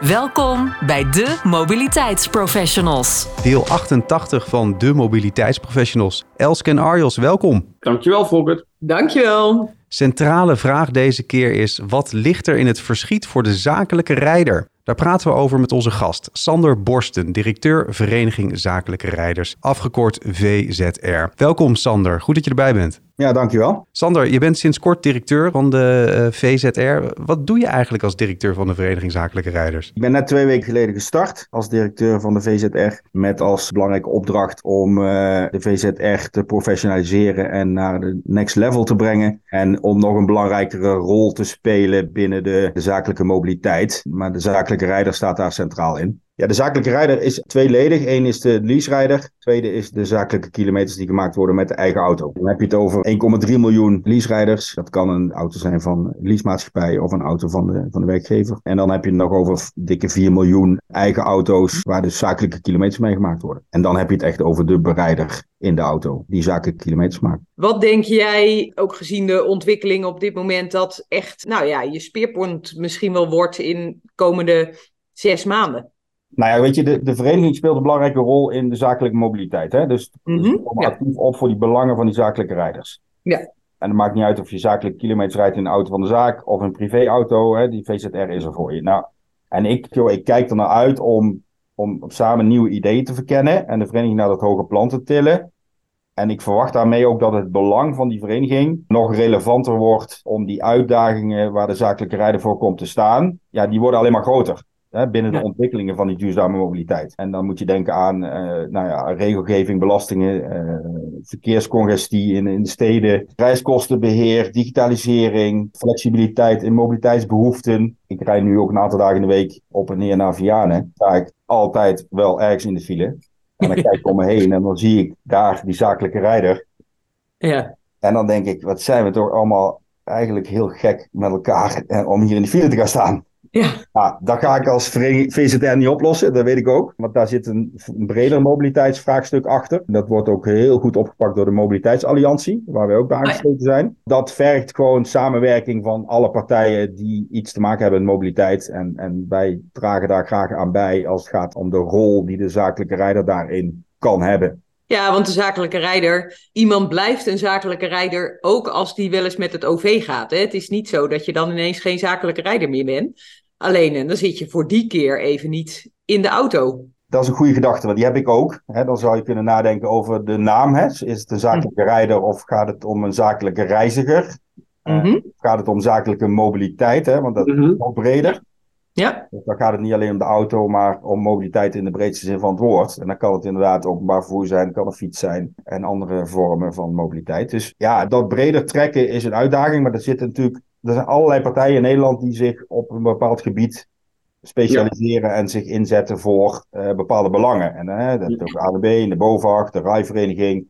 Welkom bij de Mobiliteitsprofessionals. Deel 88 van de Mobiliteitsprofessionals. Elske en Arjos, welkom. Dankjewel, Volker. Dankjewel. Centrale vraag deze keer is: wat ligt er in het verschiet voor de zakelijke rijder? Daar praten we over met onze gast, Sander Borsten, directeur Vereniging Zakelijke Rijders, afgekort VZR. Welkom Sander, goed dat je erbij bent. Ja, dankjewel. Sander, je bent sinds kort directeur van de eh, VZR. Wat doe je eigenlijk als directeur van de Vereniging Zakelijke Rijders? Ik ben net twee weken geleden gestart als directeur van de VZR. Met als belangrijke opdracht om uh, de VZR te professionaliseren en naar de next level te brengen. En om nog een belangrijkere rol te spelen binnen de, de zakelijke mobiliteit. Maar de zakelijke rijder staat daar centraal in. Ja, de zakelijke rijder is tweeledig. Eén is de lease-rijder. Tweede is de zakelijke kilometers die gemaakt worden met de eigen auto. Dan heb je het over 1,3 miljoen lease-rijders. Dat kan een auto zijn van leasemaatschappij of een auto van de, van de werkgever. En dan heb je het nog over dikke 4 miljoen eigen auto's waar de zakelijke kilometers mee gemaakt worden. En dan heb je het echt over de berijder in de auto die zakelijke kilometers maakt. Wat denk jij, ook gezien de ontwikkeling op dit moment, dat echt, nou ja, je speerpunt misschien wel wordt in komende zes maanden? Nou ja, weet je, de, de vereniging speelt een belangrijke rol in de zakelijke mobiliteit. Hè? Dus, mm -hmm, actief op voor die belangen van die zakelijke rijders. Ja. En het maakt niet uit of je zakelijke kilometers rijdt in een auto van de zaak of een privéauto. Hè? Die VZR is er voor je. Nou, en ik, joh, ik kijk er naar uit om, om samen nieuwe ideeën te verkennen en de vereniging naar dat hoge plan te tillen. En ik verwacht daarmee ook dat het belang van die vereniging nog relevanter wordt om die uitdagingen waar de zakelijke rijder voor komt te staan, ja, die worden alleen maar groter binnen de ontwikkelingen van die duurzame mobiliteit. En dan moet je denken aan uh, nou ja, regelgeving, belastingen, uh, verkeerscongestie in, in de steden, reiskostenbeheer, digitalisering, flexibiliteit in mobiliteitsbehoeften. Ik rijd nu ook een aantal dagen in de week op en neer naar Vianen. Daar sta ik altijd wel ergens in de file. En dan kijk ik om me heen en dan zie ik daar die zakelijke rijder. Ja. En dan denk ik, wat zijn we toch allemaal eigenlijk heel gek met elkaar om hier in de file te gaan staan. Ja. Nou, dat ga ik als VZR niet oplossen, dat weet ik ook. Want daar zit een, breder mobiliteitsvraagstuk achter. Dat wordt ook heel goed opgepakt door de Mobiliteitsalliantie, waar wij ook bij aangesloten zijn. Dat vergt gewoon samenwerking van alle partijen die iets te maken hebben met mobiliteit. En, en wij dragen daar graag aan bij als het gaat om de rol die de zakelijke rijder daarin kan hebben. Ja, want de zakelijke rijder, iemand blijft een zakelijke rijder ook als die wel eens met het OV gaat. Hè? Het is niet zo dat je dan ineens geen zakelijke rijder meer bent. Alleen, en dan zit je voor die keer even niet in de auto. Dat is een goede gedachte, want die heb ik ook. Hè, dan zou je kunnen nadenken over de naam. Hè. Is het een zakelijke hm. rijder of gaat het om een zakelijke reiziger? Mm -hmm. gaat het om zakelijke mobiliteit, hè, want dat is mhm. nog breder. Ja. Dus dan gaat het niet alleen om de auto, maar om mobiliteit in de breedste zin van het woord. En dan kan het inderdaad openbaar vervoer zijn, kan een fiets zijn en andere vormen van mobiliteit. Dus ja, dat breder trekken is een uitdaging, maar er zitten natuurlijk er zijn allerlei partijen in Nederland die zich op een bepaald gebied specialiseren en zich inzetten voor uh, bepaalde belangen. En uh, dat is ook AWB, de BOVAG, de rijvereniging.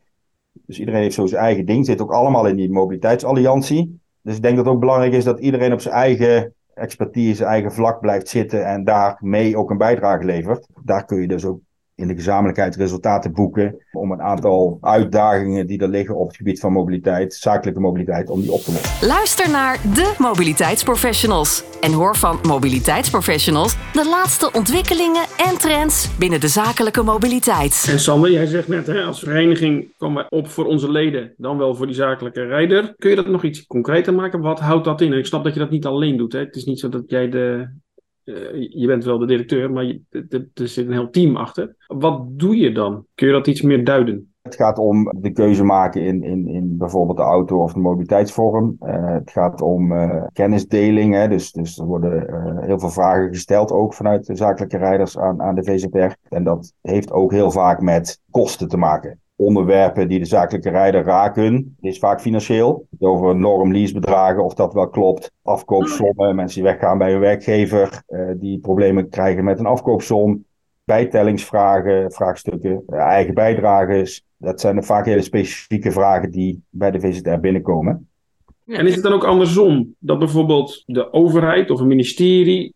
Dus iedereen heeft zo zijn eigen ding, zit ook allemaal in die mobiliteitsalliantie. Dus ik denk dat het ook belangrijk is dat iedereen op zijn eigen expertise, eigen vlak blijft zitten en daarmee ook een bijdrage levert. Daar kun je dus ook in de gezamenlijkheid resultaten boeken om een aantal uitdagingen die er liggen op het gebied van mobiliteit, zakelijke mobiliteit, om die op te lossen. Luister naar de mobiliteitsprofessionals en hoor van mobiliteitsprofessionals de laatste ontwikkelingen en trends binnen de zakelijke mobiliteit. En Sander, jij zegt net, hè, als vereniging komen we op voor onze leden, dan wel voor die zakelijke rijder. Kun je dat nog iets concreter maken? Wat houdt dat in? ik snap dat je dat niet alleen doet. Hè? Het is niet zo dat jij de je bent wel de directeur, maar er zit een heel team achter. Wat doe je dan? Kun je dat iets meer duiden? Het gaat om de keuze maken in, in, in bijvoorbeeld de auto of de mobiliteitsvorm. Uh, het gaat om uh, kennisdeling. Hè. Dus, dus er worden heel veel vragen gesteld, ook vanuit de zakelijke rijders aan, aan de VZR. En dat heeft ook heel vaak met kosten te maken onderwerpen die de zakelijke rijder raken, is vaak financieel. Over normleasebedragen, of dat wel klopt. Afkoopsommen, mensen die weggaan bij hun werkgever, uh, die problemen krijgen met een afkoopsom. Bijtellingsvragen, vraagstuk zakelijke eigen bijdrages. Dat zijn vaak hele specifieke vragen die bij de VZR binnenkomen. En is het dan ook andersom? Dat bijvoorbeeld de overheid of een ministerie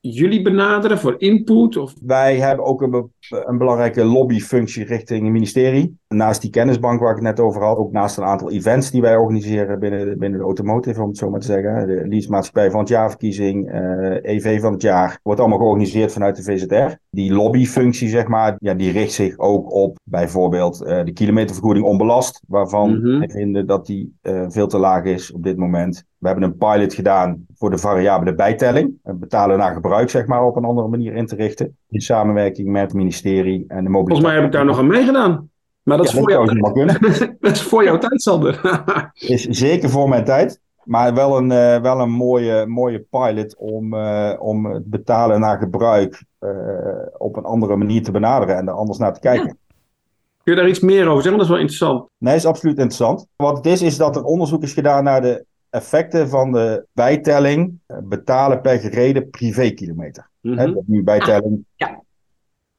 jullie benaderen voor input? Of... Wij hebben ook een, een, belangrijke lobbyfunctie richting het ministerie. Naast die kennisbank waar ik het net over had, ook naast een aantal events die wij organiseren binnen de, binnen de automotive, om het zo maar te zeggen. De leasemaatschappij van het jaarverkiezing, EV eh, e van het jaar, wordt allemaal georganiseerd vanuit de VZR. Die lobbyfunctie, zeg maar, ja, die richt zich ook op bijvoorbeeld uh, de kilometervergoeding onbelast, waarvan mm wij vinden dat die uh, veel te laag is op dit moment. We hebben een pilot gedaan voor de variabele bijtelling. Betalen naar gebruik, zeg maar, op een andere manier in te richten. In samenwerking met het ministerie en de mobiliteit. Volgens mij heb ik daar nog aan meegedaan. Maar dat, is, voor jou... dat is voor jouw tijd, Sander. is zeker voor mijn tijd. Maar wel een, uh, wel een mooie, mooie pilot om, uh, om het betalen naar gebruik uh, op een andere manier te benaderen en er anders naar te kijken. Kun je daar iets meer over zeggen? Dat is wel interessant. Nee, is absoluut interessant. Wat het is, is dat er onderzoek is gedaan naar de effecten van de bijtelling betalen per gereden privékilometer. Mm -hmm. He, nu bijtelling ah,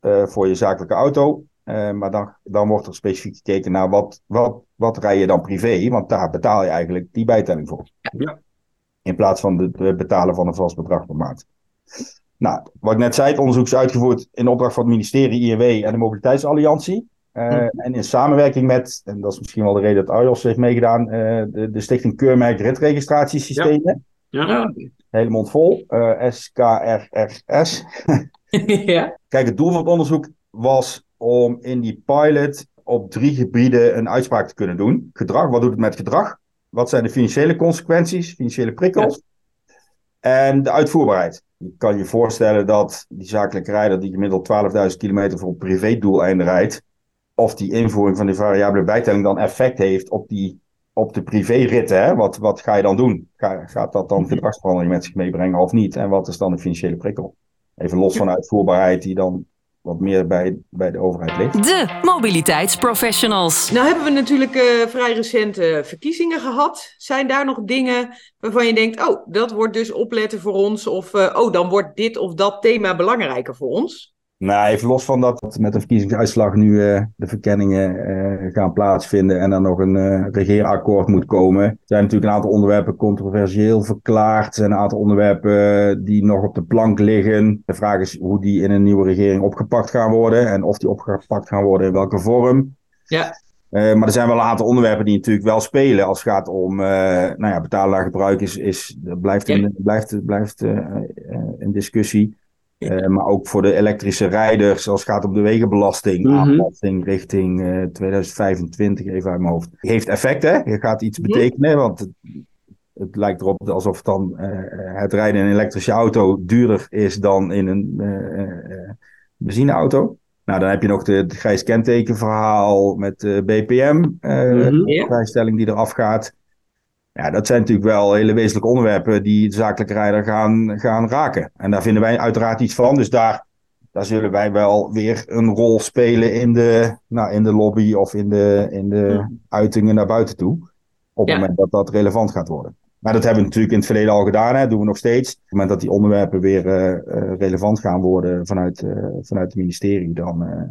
ja. voor je zakelijke auto. Uh, maar dan, dan wordt er specifiek gekeken naar wat, wat, wat rij je dan privé, want daar betaal je eigenlijk die bijtelling voor. Ja. In plaats van het betalen van een vast bedrag per maand. Nou, wat ik net zei, het onderzoek is uitgevoerd in opdracht van het ministerie, INW en de Mobiliteitsalliantie. Uh, En in samenwerking met, en dat is misschien wel de reden dat Arjos heeft meegedaan, uh, de, de Stichting Keurmerk Ritregistratiesystemen. Ja. ja. Hele mond vol. Uh, SKRRS. ja. Kijk, het doel van het onderzoek was om in die pilot op drie gebieden een uitspraak te kunnen doen. Gedrag, wat doet het met gedrag? Wat zijn de financiële consequenties, financiële prikkels? Ja. En de uitvoerbaarheid. Je kan je voorstellen dat die zakelijke rijder die gemiddeld 12.000 kilometer voor privédoeleinden rijdt, of die invoering van die variabele bijtelling dan effect heeft op, die, op de privéritten. Hè? Wat, wat ga je dan doen? Ga, gaat dat dan gedragsverandering met zich meebrengen of niet? En wat is dan de financiële prikkel? Even los van uitvoerbaarheid die dan wat meer bij, bij de overheid ligt. De mobiliteitsprofessionals. Nou hebben we natuurlijk uh, vrij recente verkiezingen gehad. Zijn daar nog dingen waarvan je denkt, oh, dat wordt dus opletten voor ons. Of, uh, oh, dan wordt dit of dat thema belangrijker voor ons? Nou, even los van dat met de verkiezingsuitslag nu uh, de verkenningen uh, gaan plaatsvinden en er nog een uh, regeerakkoord moet komen. Er zijn natuurlijk een aantal onderwerpen controversieel verklaard. Er zijn een aantal onderwerpen die nog op de plank liggen. De vraag is hoe die in een nieuwe regering opgepakt gaan worden en of die opgepakt gaan worden in welke vorm. Ja. maar er zijn wel een aantal onderwerpen die natuurlijk wel spelen als het gaat om nou ja, betalen naar gebruik is, is, blijft, in, blijft, blijft een discussie. Uh, maar ook voor de elektrische rijders, als het gaat om de wegenbelasting, mm aanpassing richting uh, 2025, even uit mijn hoofd. Heeft effect, hè? Je gaat iets mhm. betekenen, want het, het, lijkt erop alsof dan uh, het rijden in een elektrische auto duurder is dan in een benzineauto. Nou, dan heb je nog de, het grijs kentekenverhaal met BPM, mm -hmm. de vrijstelling die eraf gaat. Ja, dat zijn natuurlijk wel hele wezenlijke onderwerpen die de zakelijke rijder gaan, gaan raken. En daar vinden wij uiteraard iets van. Dus daar, daar zullen wij wel weer een rol spelen in de, nou, in de lobby of in de, in de uitingen naar buiten toe. Op het moment dat dat relevant gaat worden. Maar dat hebben we natuurlijk in het verleden al gedaan, hè. dat doen we nog steeds. Op het moment dat die onderwerpen weer uh, relevant gaan worden vanuit, uh, vanuit het ministerie, dan, uh,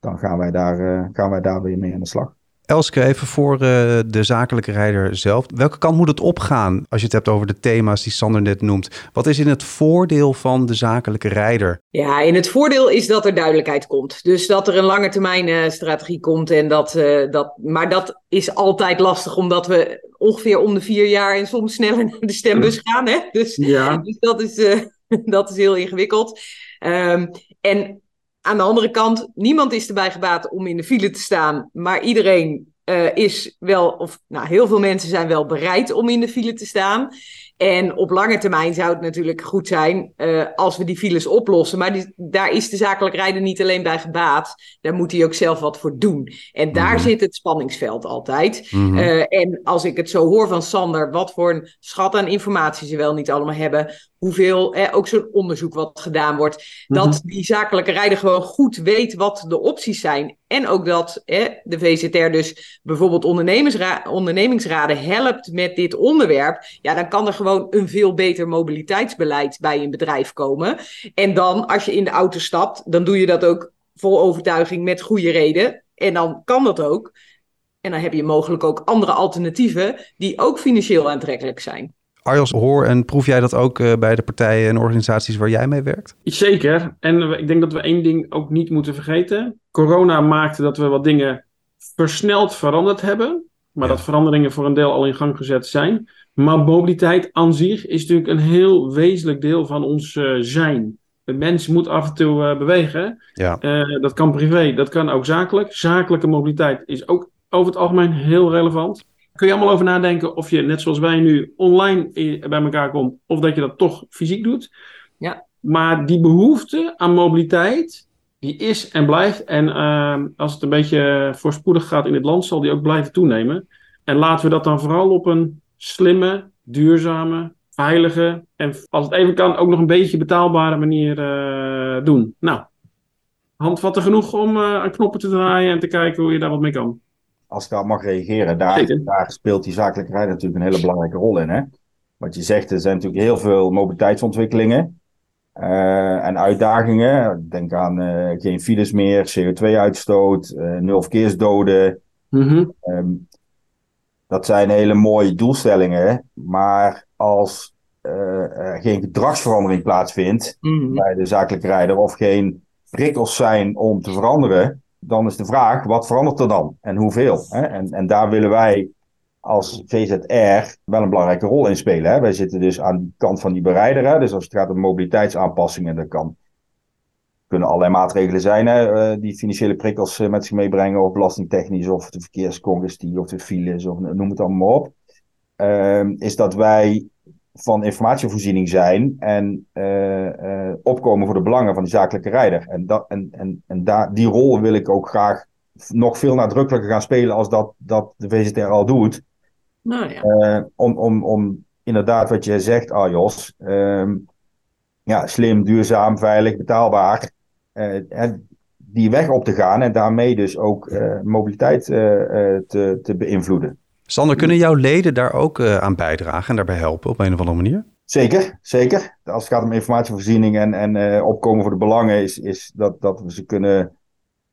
dan gaan, wij daar, gaan wij daar weer mee aan de slag. Elske, even voor uh, de zakelijke rijder zelf. Welke kant moet het opgaan als je het hebt over de thema's die Sander net noemt? Wat is in het voordeel van de zakelijke rijder? Ja, in het voordeel is dat er duidelijkheid komt. Dus dat er een lange termijn uh, strategie komt. En dat, uh, dat, maar dat is altijd lastig, omdat we ongeveer om de vier jaar en soms sneller naar de stembus gaan. Hè? Dus, ja. dus dat, is, dat is heel ingewikkeld. Um, en aan de andere kant, niemand is erbij gebaat om in de file te staan, maar iedereen uh, is wel, of nou, heel veel mensen zijn wel bereid om in de file te staan. En op lange termijn zou het natuurlijk goed zijn uh, als we die files oplossen. Maar die, daar is de zakelijk rijden niet alleen bij gebaat. Daar moet hij ook zelf wat voor doen. En daar mhm. zit het spanningsveld altijd. Mm uh, en als ik het zo hoor van Sander, wat voor een schat aan informatie ze wel niet allemaal hebben hoeveel, ook zo'n onderzoek wat gedaan wordt, dat mhm. die zakelijke rijder gewoon goed weet wat de opties zijn. En ook dat de VZR dus bijvoorbeeld ondernemingsraden helpt met dit onderwerp. Ja, dan kan er gewoon een veel beter mobiliteitsbeleid bij een bedrijf komen. En dan, als je in de auto stapt, dan doe je dat ook vol overtuiging met goede reden. En dan kan dat ook. En dan heb je mogelijk ook andere alternatieven die ook financieel aantrekkelijk zijn. Arjos, hoor en proef jij dat ook eh, bij de partijen en organisaties waar jij mee werkt? Zeker. En ik denk dat we één ding ook niet moeten vergeten. Corona maakte dat we wat dingen versneld veranderd hebben. Maar dat veranderingen voor een deel al in gang gezet zijn. Maar mobiliteit aan zich is natuurlijk een heel wezenlijk deel van ons uh, zijn. De mens moet af en toe uh, bewegen. Ja. dat kan privé, dat kan ook zakelijk. Zakelijke mobiliteit is ook over het algemeen heel relevant kun je allemaal over nadenken of je, net zoals wij nu, online bij elkaar komt, of dat je dat toch fysiek doet. Ja. Maar die behoefte aan mobiliteit, die is en blijft. En uh, als het een beetje voorspoedig gaat in het land, zal die ook blijven toenemen. En laten we dat dan vooral op een slimme, duurzame, veilige en als het even kan ook nog een beetje betaalbare manier uh, doen. Nou, handvatten genoeg om uh, aan knoppen te draaien en te kijken hoe je daar wat mee kan als ik daar mag reageren, daar, daar speelt die zakelijke rijden natuurlijk een hele belangrijke rol in. Hè? Wat je zegt, er zijn natuurlijk heel veel mobiliteitsontwikkelingen uh, en uitdagingen. Denk aan uh, geen files meer, CO2-uitstoot, uh, eh, nul verkeersdoden. Mm um, dat zijn hele mooie doelstellingen, maar als er geen gedragsverandering plaatsvindt mm bij de zakelijke rijder of geen prikkels zijn om te veranderen, dan is de vraag, wat verandert er dan en hoeveel? Hè? En, en daar willen wij als VZR wel een belangrijke rol in spelen. Hè? Wij zitten dus aan de kant van die bereider. Hè? Dus als het gaat om mobiliteitsaanpassingen, dan kan, kunnen allerlei maatregelen zijn hè? Eh, die financiële prikkels eh, met zich meebrengen, of belastingtechnisch, of de verkeerscongestie, of de files, of noem het allemaal maar op. Uh, is dat wij van informatievoorziening zijn en uh, uh, opkomen voor de belangen van de zakelijke rijder. En, dat, en, en, en daar, die rol wil ik ook graag nog veel nadrukkelijker gaan spelen als dat, dat de VZR al doet. Nou ja. Uh, om, om, om inderdaad wat je zegt, Arjos, um, ja, slim, duurzaam, veilig, betaalbaar, en die weg op te gaan en daarmee dus ook mobiliteit te, te beïnvloeden. Sander, kunnen jouw leden daar ook uh, aan bijdragen en daarbij helpen op een of andere manier? Zeker, zeker. Als het gaat om informatievoorziening en, en uh, opkomen voor de belangen, is, is dat, dat we ze kunnen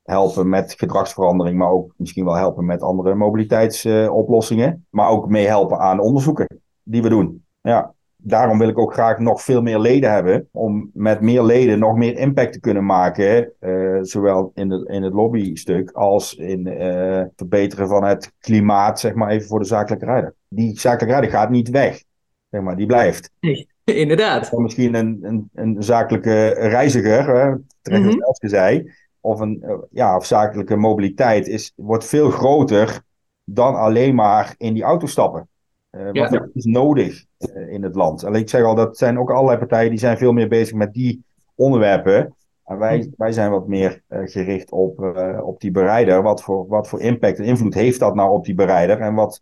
helpen met gedragsverandering, maar ook misschien wel helpen met andere mobiliteitsoplossingen. Uh, maar ook meehelpen aan onderzoeken die we doen. Ja daarom wil ik ook graag nog veel meer leden hebben. Om met meer leden nog meer impact te kunnen maken. Uh, zowel in, de, in het lobbystuk als in uh, verbeteren van het klimaat, zeg maar even voor de zakelijke rijder. Die zakelijke rijder gaat niet weg. Zeg maar, die blijft. Nee, inderdaad. Of misschien een, een, een zakelijke reiziger, hè, terecht mm -hmm. zei. Of een uh, ja, of zakelijke mobiliteit is, wordt veel groter dan alleen maar in die auto stappen. Uh, ja, wat is nodig uh, in het land. Alleen ik zeg al, dat zijn ook allerlei partijen die zijn veel meer bezig met die onderwerpen. En wij, hm. wij zijn wat meer uh, gericht op, op die bereider. Wat voor, wat voor impact en invloed heeft dat nou op die bereider? En wat,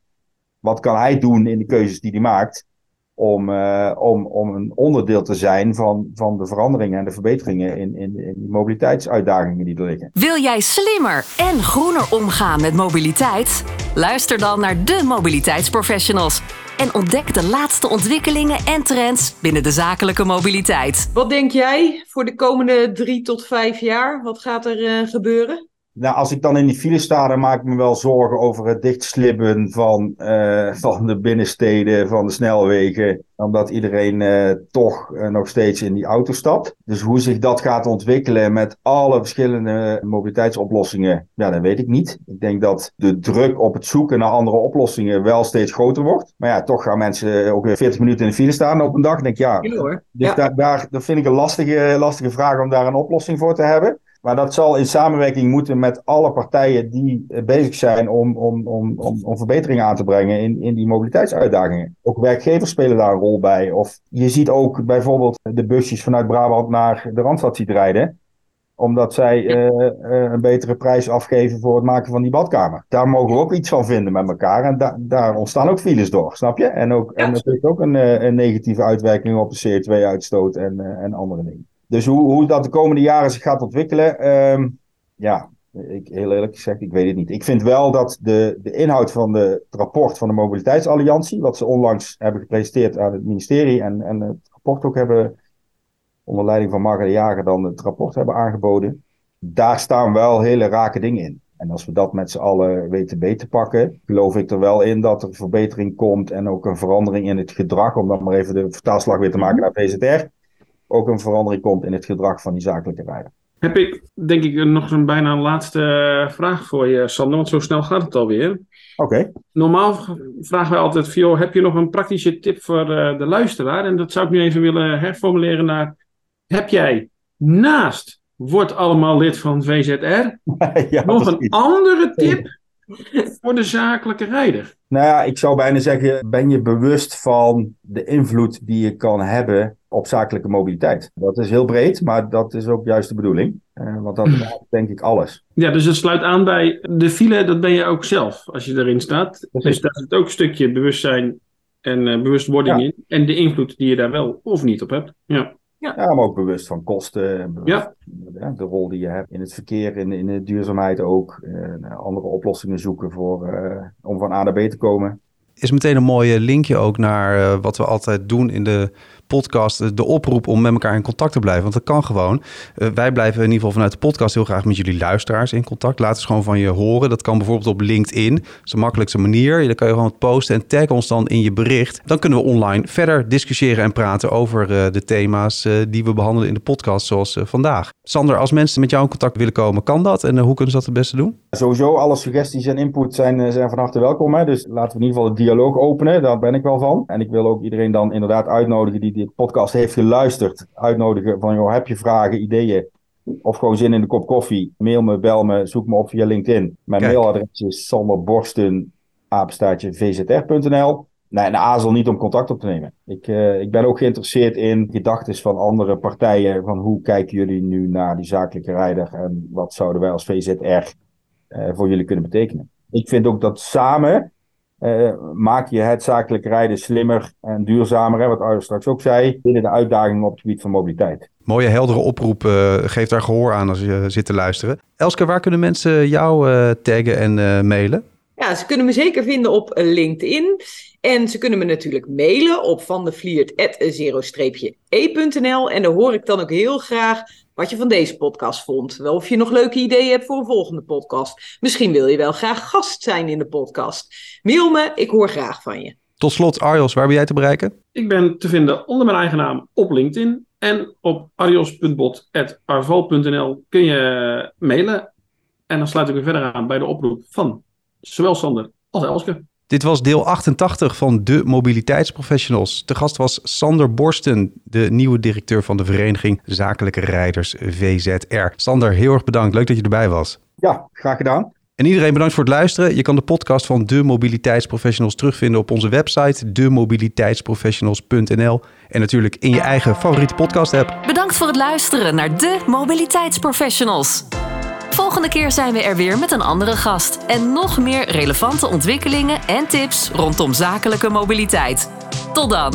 wat kan hij doen in de keuzes die hij maakt? Om, om, om een onderdeel te zijn van, van de veranderingen en de verbeteringen in, in, in die mobiliteitsuitdagingen die er liggen. Wil jij slimmer en groener omgaan met mobiliteit? Luister dan naar de mobiliteitsprofessionals en ontdek de laatste ontwikkelingen en trends binnen de zakelijke mobiliteit. Wat denk jij voor de komende drie tot vijf jaar? Wat gaat er uh, gebeuren? Nou, als ik dan in die file sta, dan maak ik me wel zorgen over het dichtslippen van, uh, van de binnensteden, van de snelwegen. Omdat iedereen uh, toch uh, nog steeds in die auto stapt. Dus hoe zich dat gaat ontwikkelen met alle verschillende mobiliteitsoplossingen, ja, dat weet ik niet. Ik denk dat de druk op het zoeken naar andere oplossingen wel steeds groter wordt. Maar ja, toch gaan mensen ook weer 40 minuten in de file staan op een dag. Ik denk ja, ja hoor. Dus ja. Daar, daar, dat vind ik een lastige, lastige vraag om daar een oplossing voor te hebben. Maar dat zal in samenwerking moeten met alle partijen die bezig zijn om, om, om, om, om verbeteringen aan te brengen in, in die mobiliteitsuitdagingen. Ook werkgevers spelen daar een rol bij. Of je ziet ook bijvoorbeeld de busjes vanuit Brabant naar de Randstad ziet rijden. Omdat zij uh, uh, een betere prijs afgeven voor het maken van die badkamer. Daar mogen we ook iets van vinden met elkaar. En da daar ontstaan ook files door, snap je? En, ook, ja. en dat heeft ook een, een negatieve uitwerking op de CO2-uitstoot en, en andere dingen. Dus hoe, hoe dat de komende jaren zich gaat ontwikkelen, um, ja, ik, heel eerlijk gezegd, ik weet het niet. Ik vind wel dat de, de inhoud van de, het rapport van de Mobiliteitsalliantie, wat ze onlangs hebben gepresenteerd aan het ministerie en, en het rapport ook hebben, onder leiding van Marga de Jager, dan het rapport hebben aangeboden. daar staan wel hele rake dingen in. En als we dat met z'n allen weten beter te pakken, geloof ik er wel in dat er verbetering komt en ook een verandering in het gedrag, om dan maar even de vertaalslag weer te maken naar VZR, ook een verandering komt in het gedrag van die zakelijke rijder. Heb ik, denk ik, nog een bijna een laatste vraag voor je, Sander, want zo snel gaat het alweer. Oké. Normaal vragen wij altijd, Vio, heb je nog een praktische tip voor uh, de luisteraar? En dat zou ik nu even willen herformuleren naar, heb jij naast wordt allemaal lid van VZR. ja, Nog een andere tip voor de zakelijke rijder. Nou ja, ik zou bijna zeggen, ben je bewust van de invloed die je kan hebben op zakelijke mobiliteit? Dat is heel breed, maar dat is ook juist de bedoeling. Uh, want dat is denk ik alles. Ja, dus het sluit aan bij de file, dat ben je ook zelf als je erin staat. Dus daar zit ook een stukje bewustzijn en uh, bewustwording in. En de invloed die je daar wel of niet op hebt. Ja. Ja. ja, maar ook bewust van kosten. Bewust ja. De rol die je hebt in het verkeer, in, in de duurzaamheid ook. Uh, andere oplossingen zoeken voor, uh, om van A naar B te komen. Is meteen een mooie linkje ook naar uh, wat we altijd doen in de podcast de oproep om met elkaar in contact te blijven. Want dat kan gewoon. Uh, wij blijven in ieder geval vanuit de podcast heel graag met jullie luisteraars in contact. Laat eens gewoon van je horen. Dat kan bijvoorbeeld op LinkedIn. Dat is de makkelijkste manier. Dan kan je gewoon posten en tag ons dan in je bericht. Dan kunnen we online verder discussiëren en praten over uh, de thema's die we behandelen in de podcast zoals vandaag. Sander, als mensen met jou in contact willen komen, kan dat? En hoe kunnen ze dat het beste doen? Sowieso, alle suggesties en input zijn, zijn van harte welkom. Hè? Dus laten we in ieder geval het dialoog openen. Daar ben ik wel van. En ik wil ook iedereen dan inderdaad uitnodigen die dit podcast heeft geluisterd, uitnodigen van, joh, heb je vragen, ideeën? Of gewoon zin in de kop koffie? Mail me, bel me, zoek me op via LinkedIn. Mijn Kijk. mailadres is sanderborsten, vzr.nl. Nee, en aarzel niet om contact op te nemen. Ik, uh, ik ben ook geïnteresseerd in gedachten van andere partijen. Van hoe kijken jullie nu naar die zakelijke rijder? En wat zouden wij als VZR uh, voor jullie kunnen betekenen? Ik vind ook dat samen maak je het zakelijk rijden slimmer en duurzamer, hè, wat Arjo straks ook zei, binnen de uitdagingen op het gebied van mobiliteit. Mooie heldere oproep, uh, geef daar gehoor aan als je zit te luisteren. Elske, waar kunnen mensen jou uh, taggen en mailen? Ja, ze kunnen me zeker vinden op LinkedIn. En ze kunnen me natuurlijk mailen op vandevliert.zero-e.nl. En daar hoor ik dan ook heel graag wat je van deze podcast vond. Wel of je nog leuke ideeën hebt voor een volgende podcast. Misschien wil je wel graag gast zijn in de podcast. Mail me, ik hoor graag van je. Tot slot, Arjos, waar ben jij te bereiken? Ik ben te vinden onder mijn eigen naam op LinkedIn. En op arjos.bot.arval.nl kun je mailen. En dan sluit ik weer verder aan bij de oproep van zowel Sander als Elske. Dit was deel 88 van de mobiliteitsprofessionals. De gast was Sander Borsten, de nieuwe directeur van de Vereniging Zakelijke Rijders VZR. Sander, heel erg bedankt. Leuk dat je erbij was. Ja, graag gedaan. En iedereen bedankt voor het luisteren. Je kan de podcast van De Mobiliteitsprofessionals terugvinden op onze website demobiliteitsprofessionals.nl en natuurlijk in je eigen favoriete podcast app. Bedankt voor het luisteren naar De Mobiliteitsprofessionals. Volgende keer zijn we er weer met een andere gast en nog meer relevante ontwikkelingen en tips rondom zakelijke mobiliteit. Tot dan!